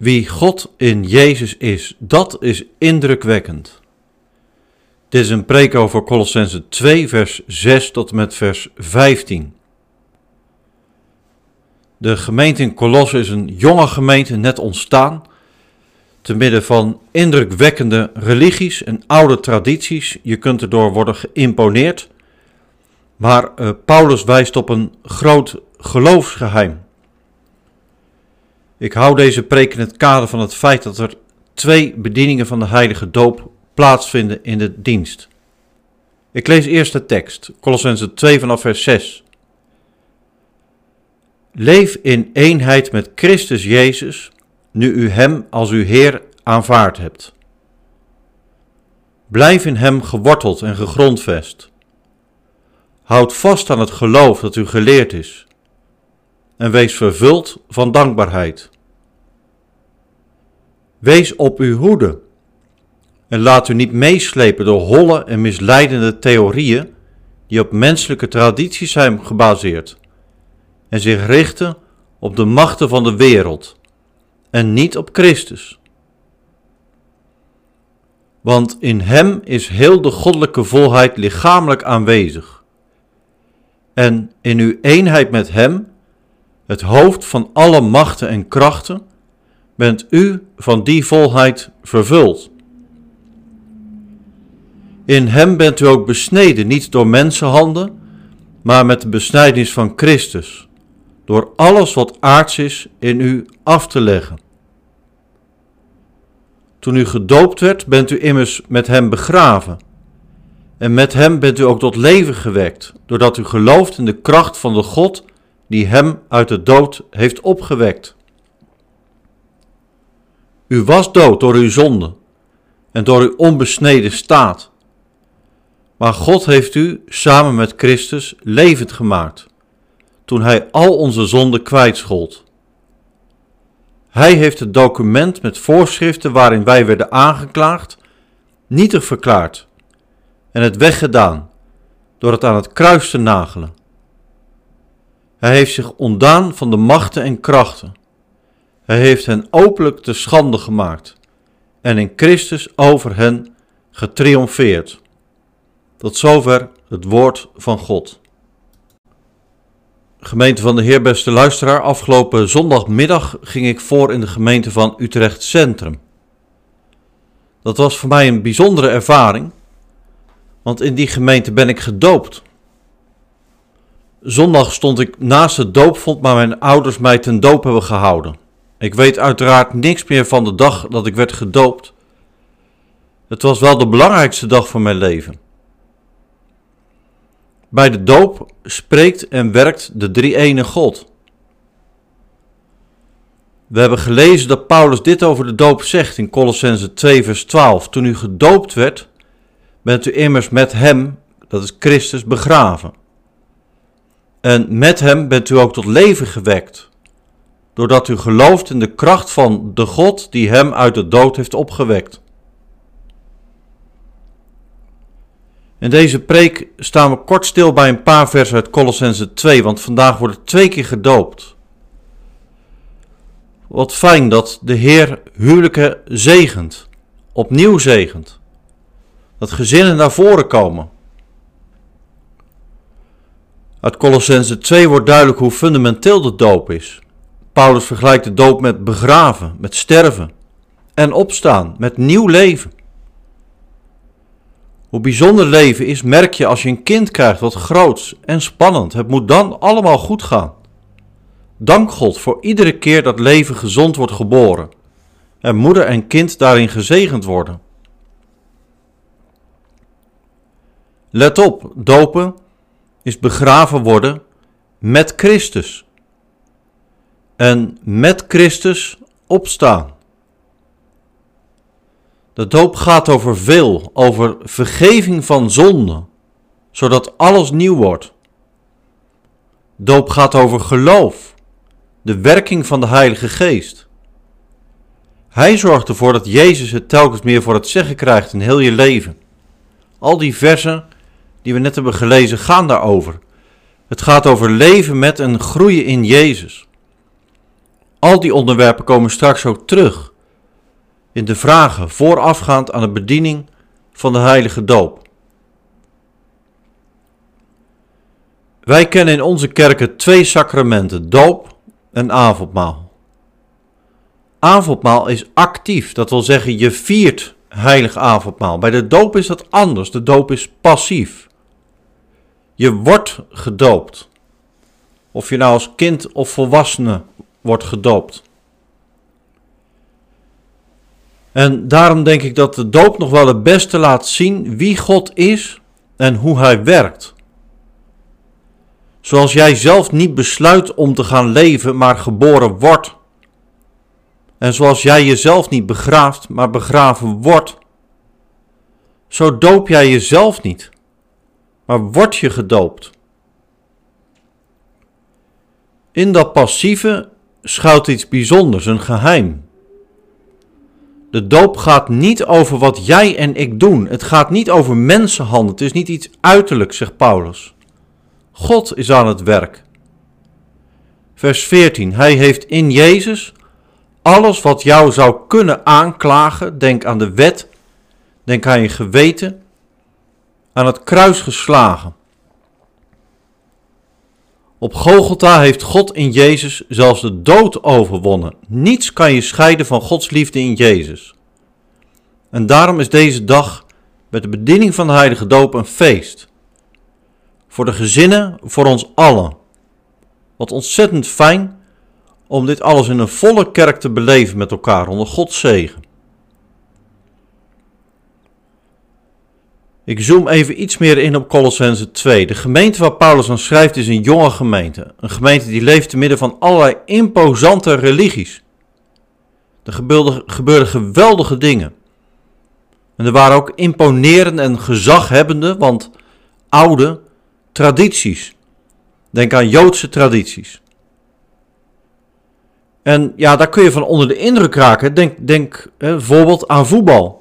Wie God in Jezus is, dat is indrukwekkend. Dit is een preek over Colossense 2, vers 6 tot en met vers 15. De gemeente in Colosse is een jonge gemeente, net ontstaan, te midden van indrukwekkende religies en oude tradities. Je kunt erdoor worden geïmponeerd. Maar uh, Paulus wijst op een groot geloofsgeheim. Ik hou deze preek in het kader van het feit dat er twee bedieningen van de heilige doop plaatsvinden in de dienst. Ik lees eerst de tekst, Colossense 2 vanaf vers 6. Leef in eenheid met Christus Jezus, nu u Hem als uw Heer aanvaard hebt. Blijf in Hem geworteld en gegrondvest. Houd vast aan het geloof dat u geleerd is en wees vervuld van dankbaarheid. Wees op uw hoede en laat u niet meeslepen door holle en misleidende theorieën die op menselijke tradities zijn gebaseerd en zich richten op de machten van de wereld en niet op Christus. Want in Hem is heel de goddelijke volheid lichamelijk aanwezig. En in uw eenheid met Hem, het hoofd van alle machten en krachten, bent u van die volheid vervuld. In Hem bent u ook besneden, niet door mensenhanden, maar met de besnijdenis van Christus door alles wat aards is in u af te leggen. Toen u gedoopt werd, bent u immers met hem begraven. En met hem bent u ook tot leven gewekt, doordat u gelooft in de kracht van de God die hem uit de dood heeft opgewekt. U was dood door uw zonde en door uw onbesneden staat. Maar God heeft u samen met Christus levend gemaakt toen hij al onze zonden kwijtschold. Hij heeft het document met voorschriften waarin wij werden aangeklaagd, nietig verklaard en het weggedaan door het aan het kruis te nagelen. Hij heeft zich ontdaan van de machten en krachten. Hij heeft hen openlijk te schande gemaakt en in Christus over hen getriomfeerd. Tot zover het woord van God. Gemeente van de Heer, beste luisteraar, afgelopen zondagmiddag ging ik voor in de gemeente van Utrecht Centrum. Dat was voor mij een bijzondere ervaring, want in die gemeente ben ik gedoopt. Zondag stond ik naast het doopvond, maar mijn ouders mij ten doop hebben gehouden. Ik weet uiteraard niks meer van de dag dat ik werd gedoopt. Het was wel de belangrijkste dag van mijn leven. Bij de doop spreekt en werkt de drie-ene God. We hebben gelezen dat Paulus dit over de doop zegt in Colossense 2 vers 12. Toen u gedoopt werd, bent u immers met hem, dat is Christus, begraven. En met hem bent u ook tot leven gewekt, doordat u gelooft in de kracht van de God die hem uit de dood heeft opgewekt. In deze preek staan we kort stil bij een paar versen uit Colossense 2, want vandaag wordt het twee keer gedoopt. Wat fijn dat de Heer huwelijken zegent, opnieuw zegent. Dat gezinnen naar voren komen. Uit Colossense 2 wordt duidelijk hoe fundamenteel de doop is. Paulus vergelijkt de doop met begraven, met sterven en opstaan, met nieuw leven. Hoe bijzonder leven is, merk je als je een kind krijgt wat groots en spannend. Het moet dan allemaal goed gaan. Dank God voor iedere keer dat leven gezond wordt geboren en moeder en kind daarin gezegend worden. Let op, dopen is begraven worden met Christus. En met Christus opstaan. De doop gaat over veel, over vergeving van zonde, zodat alles nieuw wordt. Doop gaat over geloof, de werking van de Heilige Geest. Hij zorgt ervoor dat Jezus het telkens meer voor het zeggen krijgt in heel je leven. Al die versen die we net hebben gelezen gaan daarover. Het gaat over leven met en groeien in Jezus. Al die onderwerpen komen straks ook terug in de vragen voorafgaand aan de bediening van de heilige doop. Wij kennen in onze kerken twee sacramenten, doop en avondmaal. Avondmaal is actief, dat wil zeggen je viert heilig avondmaal. Bij de doop is dat anders, de doop is passief. Je wordt gedoopt. Of je nou als kind of volwassene wordt gedoopt. En daarom denk ik dat de doop nog wel het beste laat zien wie God is en hoe Hij werkt. Zoals jij zelf niet besluit om te gaan leven, maar geboren wordt. En zoals jij jezelf niet begraaft, maar begraven wordt. Zo doop jij jezelf niet, maar word je gedoopt. In dat passieve schuilt iets bijzonders, een geheim. De doop gaat niet over wat jij en ik doen. Het gaat niet over mensenhanden. Het is niet iets uiterlijks, zegt Paulus. God is aan het werk. Vers 14. Hij heeft in Jezus alles wat jou zou kunnen aanklagen. Denk aan de wet. Denk aan je geweten. Aan het kruis geslagen. Op Golgotha heeft God in Jezus zelfs de dood overwonnen. Niets kan je scheiden van Gods liefde in Jezus. En daarom is deze dag met de bediening van de Heilige Doop een feest. Voor de gezinnen, voor ons allen. Wat ontzettend fijn om dit alles in een volle kerk te beleven met elkaar onder Gods zegen. Ik zoom even iets meer in op Colossense 2. De gemeente waar Paulus aan schrijft is een jonge gemeente. Een gemeente die leeft te midden van allerlei imposante religies. Er gebeurden, geweldige dingen. En er waren ook imponerende en gezaghebbende, want oude tradities. Denk aan Joodse tradities. En ja, daar kun je van onder de indruk raken. Denk, denk bijvoorbeeld aan voetbal.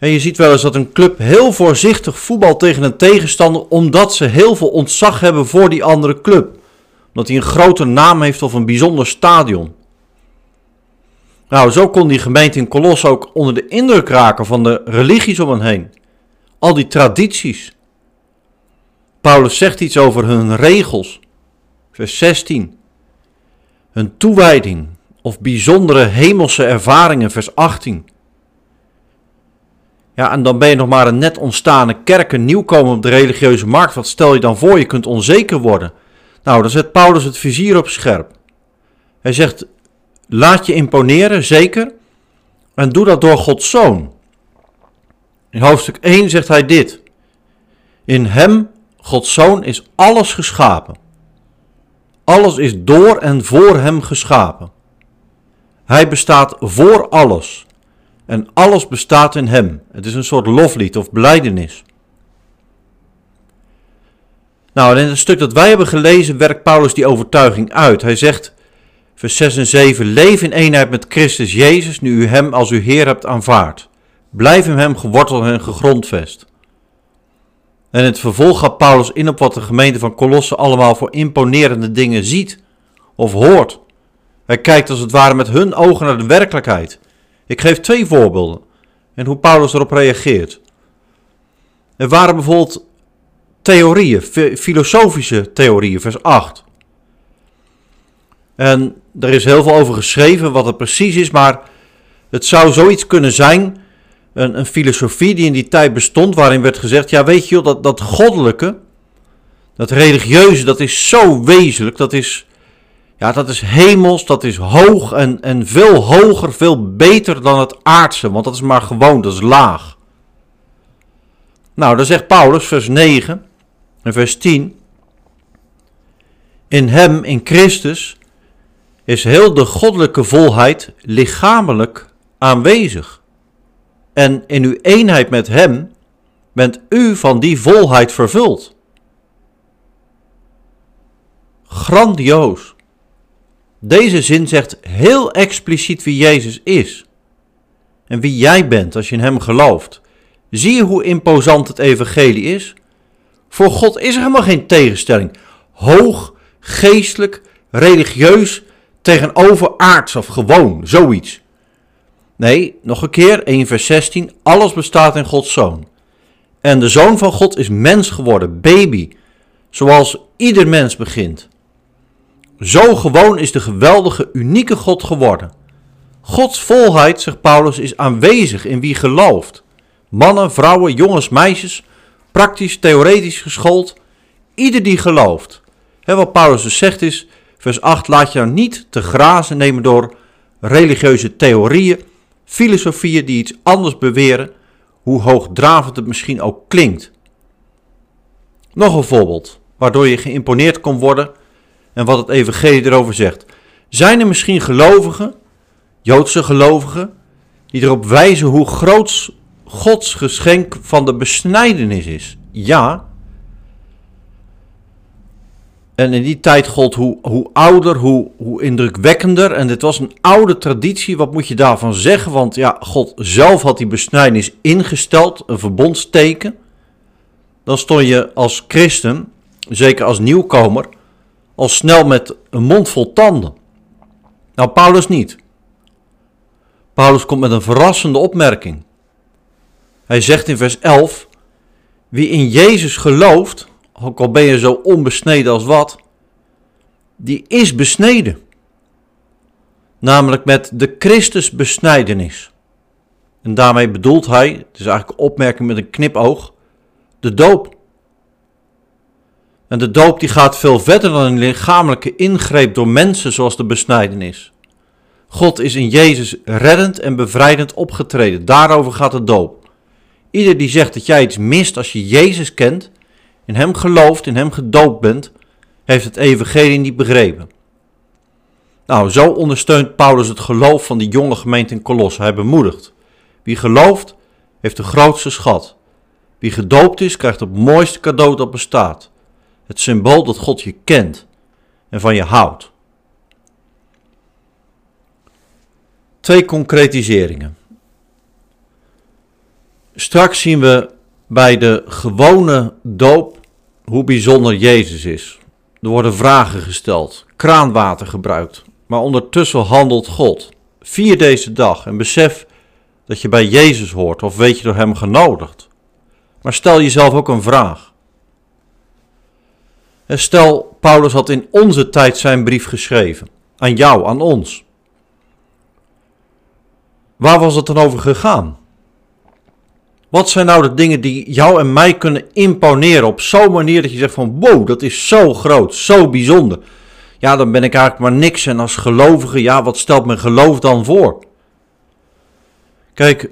En je ziet wel eens dat een club heel voorzichtig voetbal tegen een tegenstander, omdat ze heel veel ontzag hebben voor die andere club. Omdat hij een grote naam heeft of een bijzonder stadion. Nou, zo kon die gemeente in Kolos ook onder de indruk raken van de religies om hen heen. Al die tradities. Paulus zegt iets over hun regels. Vers 16. Hun toewijding of bijzondere hemelse ervaringen. Vers 18. Ja, en dan ben je nog maar een net ontstane kerk, een nieuwkomer op de religieuze markt. Wat stel je dan voor? Je kunt onzeker worden. Nou, dan zet Paulus het vizier op scherp. Hij zegt, laat je imponeren, zeker. En doe dat door Gods Zoon. In hoofdstuk 1 zegt hij dit. In hem, Gods Zoon, is alles geschapen. Alles is door en voor hem geschapen. Hij bestaat voor alles en alles bestaat in Hem. Het is een soort loflied of beleidenis. Nou, in het stuk dat wij hebben gelezen werkt Paulus die overtuiging uit. Hij zegt, vers 6 en 7, leef in eenheid met Christus Jezus, nu u Hem als uw Heer hebt aanvaard. Blijf in Hem geworteld en gegrondvest. En in het vervolg gaat Paulus in op wat de gemeente van Colosse allemaal voor imponerende dingen ziet of hoort. Hij kijkt als het ware met hun ogen naar de werkelijkheid. Ik geef twee voorbeelden en hoe Paulus erop reageert. Er waren bijvoorbeeld theorieën, filosofische theorieën, vers 8. En er is heel veel over geschreven wat het precies is, maar het zou zoiets kunnen zijn, een, een filosofie die in die tijd bestond, waarin werd gezegd, ja weet je dat, dat goddelijke, dat religieuze, dat is zo wezenlijk, dat is ja, dat is hemels, dat is hoog en, en veel hoger, veel beter dan het aardse, want dat is maar gewoon, dat is laag. Nou, dan zegt Paulus, vers 9 en vers 10. In hem, in Christus, is heel de goddelijke volheid lichamelijk aanwezig. En in uw eenheid met hem bent u van die volheid vervuld. Grandioos. Deze zin zegt heel expliciet wie Jezus is. En wie jij bent als je in Hem gelooft. Zie je hoe imposant het evangelie is? Voor God is er helemaal geen tegenstelling. Hoog, geestelijk, religieus, tegenover aards of gewoon, zoiets. Nee, nog een keer, 1 vers 16, alles bestaat in Gods Zoon. En de Zoon van God is mens geworden, baby, zoals ieder mens begint. Zo gewoon is de geweldige, unieke God geworden. Gods volheid, zegt Paulus, is aanwezig in wie gelooft. Mannen, vrouwen, jongens, meisjes, praktisch, theoretisch geschoold, ieder die gelooft. He, wat Paulus dus zegt is, vers 8, laat je nou niet te grazen nemen door religieuze theorieën, filosofieën die iets anders beweren, hoe hoogdravend het misschien ook klinkt. Nog een voorbeeld, waardoor je geïmponeerd kon worden en wat het evangelie erover zegt. Zijn er misschien gelovigen, Joodse gelovigen, die erop wijzen hoe groot Gods geschenk van de besnijdenis is? Ja. En in die tijd gold hoe, hoe ouder, hoe, hoe indrukwekkender. En dit was een oude traditie. Wat moet je daarvan zeggen? Want ja, God zelf had die besnijdenis ingesteld, een verbondsteken. Dan stond je als christen, zeker als nieuwkomer, al snel met een mond vol tanden. Nou, Paulus niet. Paulus komt met een verrassende opmerking. Hij zegt in vers 11: Wie in Jezus gelooft, ook al ben je zo onbesneden als wat, die is besneden. Namelijk met de Christusbesnijdenis. En daarmee bedoelt hij, het is eigenlijk een opmerking met een knipoog, de doop. En de doop die gaat veel verder dan een lichamelijke ingreep door mensen zoals de besnijdenis. God is in Jezus reddend en bevrijdend opgetreden. Daarover gaat de doop. Ieder die zegt dat jij iets mist als je Jezus kent, in Hem gelooft, in Hem gedoopt bent, heeft het evangelie niet begrepen. Nou, zo ondersteunt Paulus het geloof van de jonge gemeente in Colosse. Hij bemoedigt. Wie gelooft, heeft de grootste schat. Wie gedoopt is, krijgt het mooiste cadeau dat bestaat. Het symbool dat God je kent en van je houdt. Twee concretiseringen. Straks zien we bij de gewone doop hoe bijzonder Jezus is. Er worden vragen gesteld, kraanwater gebruikt, maar ondertussen handelt God. Vier deze dag en besef dat je bij Jezus hoort of weet je door Hem genodigd. Maar stel jezelf ook een vraag. Stel, Paulus had in onze tijd zijn brief geschreven. Aan jou, aan ons. Waar was het dan over gegaan? Wat zijn nou de dingen die jou en mij kunnen imponeren op zo'n manier dat je zegt van wow, dat is zo groot, zo bijzonder. Ja, dan ben ik eigenlijk maar niks en als gelovige, ja, wat stelt mijn geloof dan voor? Kijk,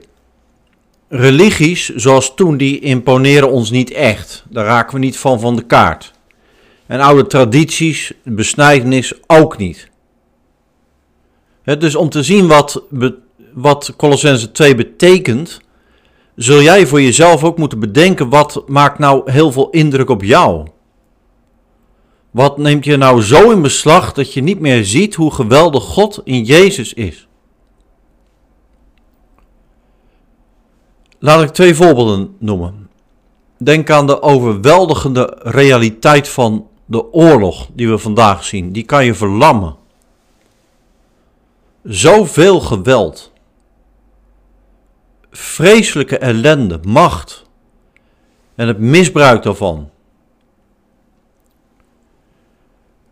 religies zoals toen, die imponeren ons niet echt. Daar raken we niet van van de kaart. En oude tradities, besnijdenis ook niet. dus om te zien wat, wat Colossense 2 betekent, zul jij voor jezelf ook moeten bedenken wat maakt nou heel veel indruk op jou? Wat neemt je nou zo in beslag dat je niet meer ziet hoe geweldig God in Jezus is? Laat ik twee voorbeelden noemen. Denk aan de overweldigende realiteit van de oorlog die we vandaag zien. Die kan je verlammen. Zoveel geweld vreselijke ellende, macht en het misbruik daarvan.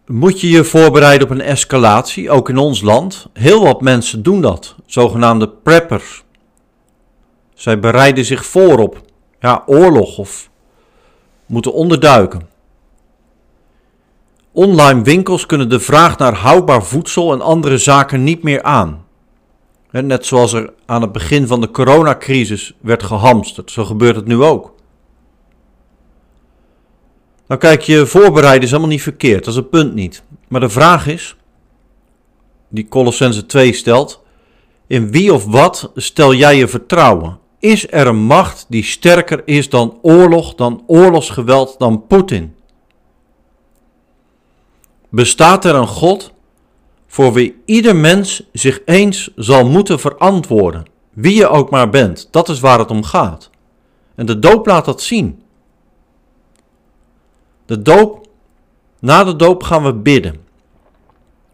Moet je je voorbereiden op een escalatie, ook in ons land? Heel wat mensen doen dat, zogenaamde preppers. Zij bereiden zich voor op ja, oorlog of moeten onderduiken. Online winkels kunnen de vraag naar houdbaar voedsel en andere zaken niet meer aan. Net zoals er aan het begin van de coronacrisis werd gehamsterd, zo gebeurt het nu ook. Nou kijk, je voorbereiden is allemaal niet verkeerd, dat is het punt niet. Maar de vraag is, die Colossense 2 stelt, in wie of wat stel jij je vertrouwen? Is er een macht die sterker is dan oorlog, dan oorlogsgeweld, dan Poetin? Bestaat er een God voor wie ieder mens zich eens zal moeten verantwoorden, wie je ook maar bent. Dat is waar het om gaat. En de doop laat dat zien. De doop, na de doop gaan we bidden.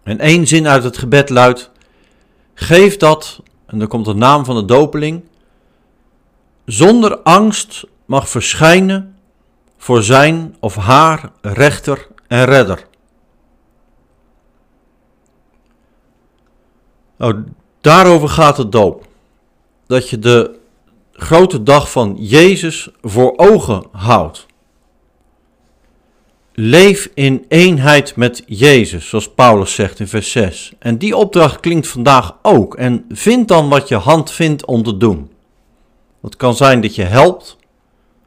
En één zin uit het gebed luidt: Geef dat, en dan komt de naam van de dopeling, zonder angst mag verschijnen voor zijn of haar rechter en redder. Nou, daarover gaat het doop. Dat je de grote dag van Jezus voor ogen houdt. Leef in eenheid met Jezus, zoals Paulus zegt in vers 6. En die opdracht klinkt vandaag ook. En vind dan wat je hand vindt om te doen. Het kan zijn dat je helpt.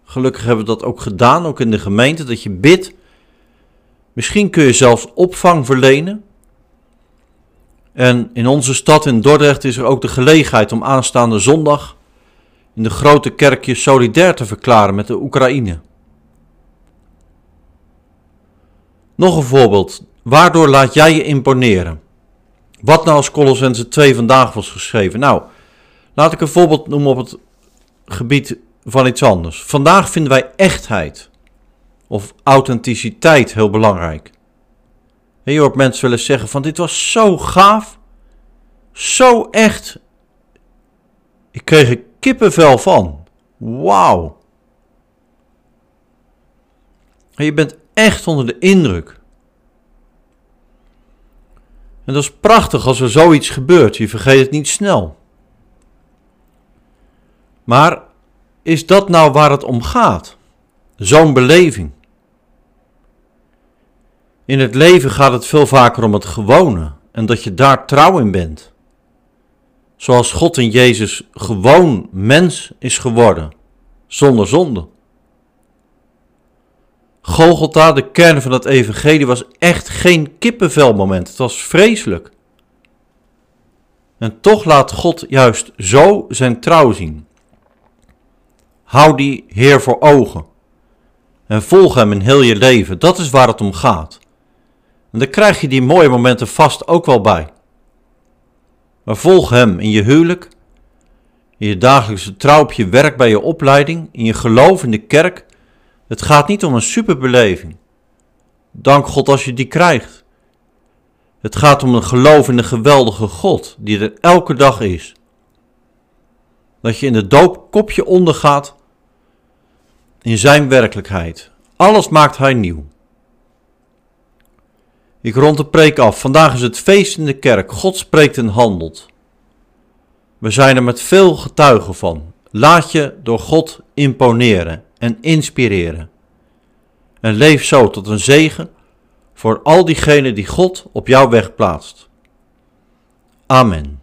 Gelukkig hebben we dat ook gedaan, ook in de gemeente, dat je bidt. Misschien kun je zelfs opvang verlenen. En in onze stad in Dordrecht is er ook de gelegenheid om aanstaande zondag in de grote kerkje solidair te verklaren met de Oekraïne. Nog een voorbeeld. Waardoor laat jij je imponeren? Wat nou als Colossense 2 vandaag was geschreven? Nou, laat ik een voorbeeld noemen op het gebied van iets anders. Vandaag vinden wij echtheid of authenticiteit heel belangrijk. Je hoort mensen willen zeggen van dit was zo gaaf, zo echt. Ik kreeg er kippenvel van. Wauw. Je bent echt onder de indruk. En dat is prachtig als er zoiets gebeurt. Je vergeet het niet snel. Maar is dat nou waar het om gaat? Zo'n beleving. In het leven gaat het veel vaker om het gewone en dat je daar trouw in bent. Zoals God in Jezus gewoon mens is geworden, zonder zonde. Golgotha, de kern van het evangelie, was echt geen kippenvelmoment. Het was vreselijk. En toch laat God juist zo zijn trouw zien. Hou die Heer voor ogen. En volg Hem in heel je leven. Dat is waar het om gaat. En dan krijg je die mooie momenten vast ook wel bij. Maar volg Hem in je huwelijk, in je dagelijkse trouw op je werk, bij je opleiding, in je geloof in de kerk. Het gaat niet om een superbeleving. Dank God als je die krijgt. Het gaat om een geloof in de geweldige God die er elke dag is. Dat je in de doop kopje ondergaat in zijn werkelijkheid. Alles maakt hij nieuw. Ik rond de preek af. Vandaag is het feest in de kerk. God spreekt en handelt. We zijn er met veel getuigen van. Laat je door God imponeren en inspireren. En leef zo tot een zegen voor al diegenen die God op jouw weg plaatst. Amen.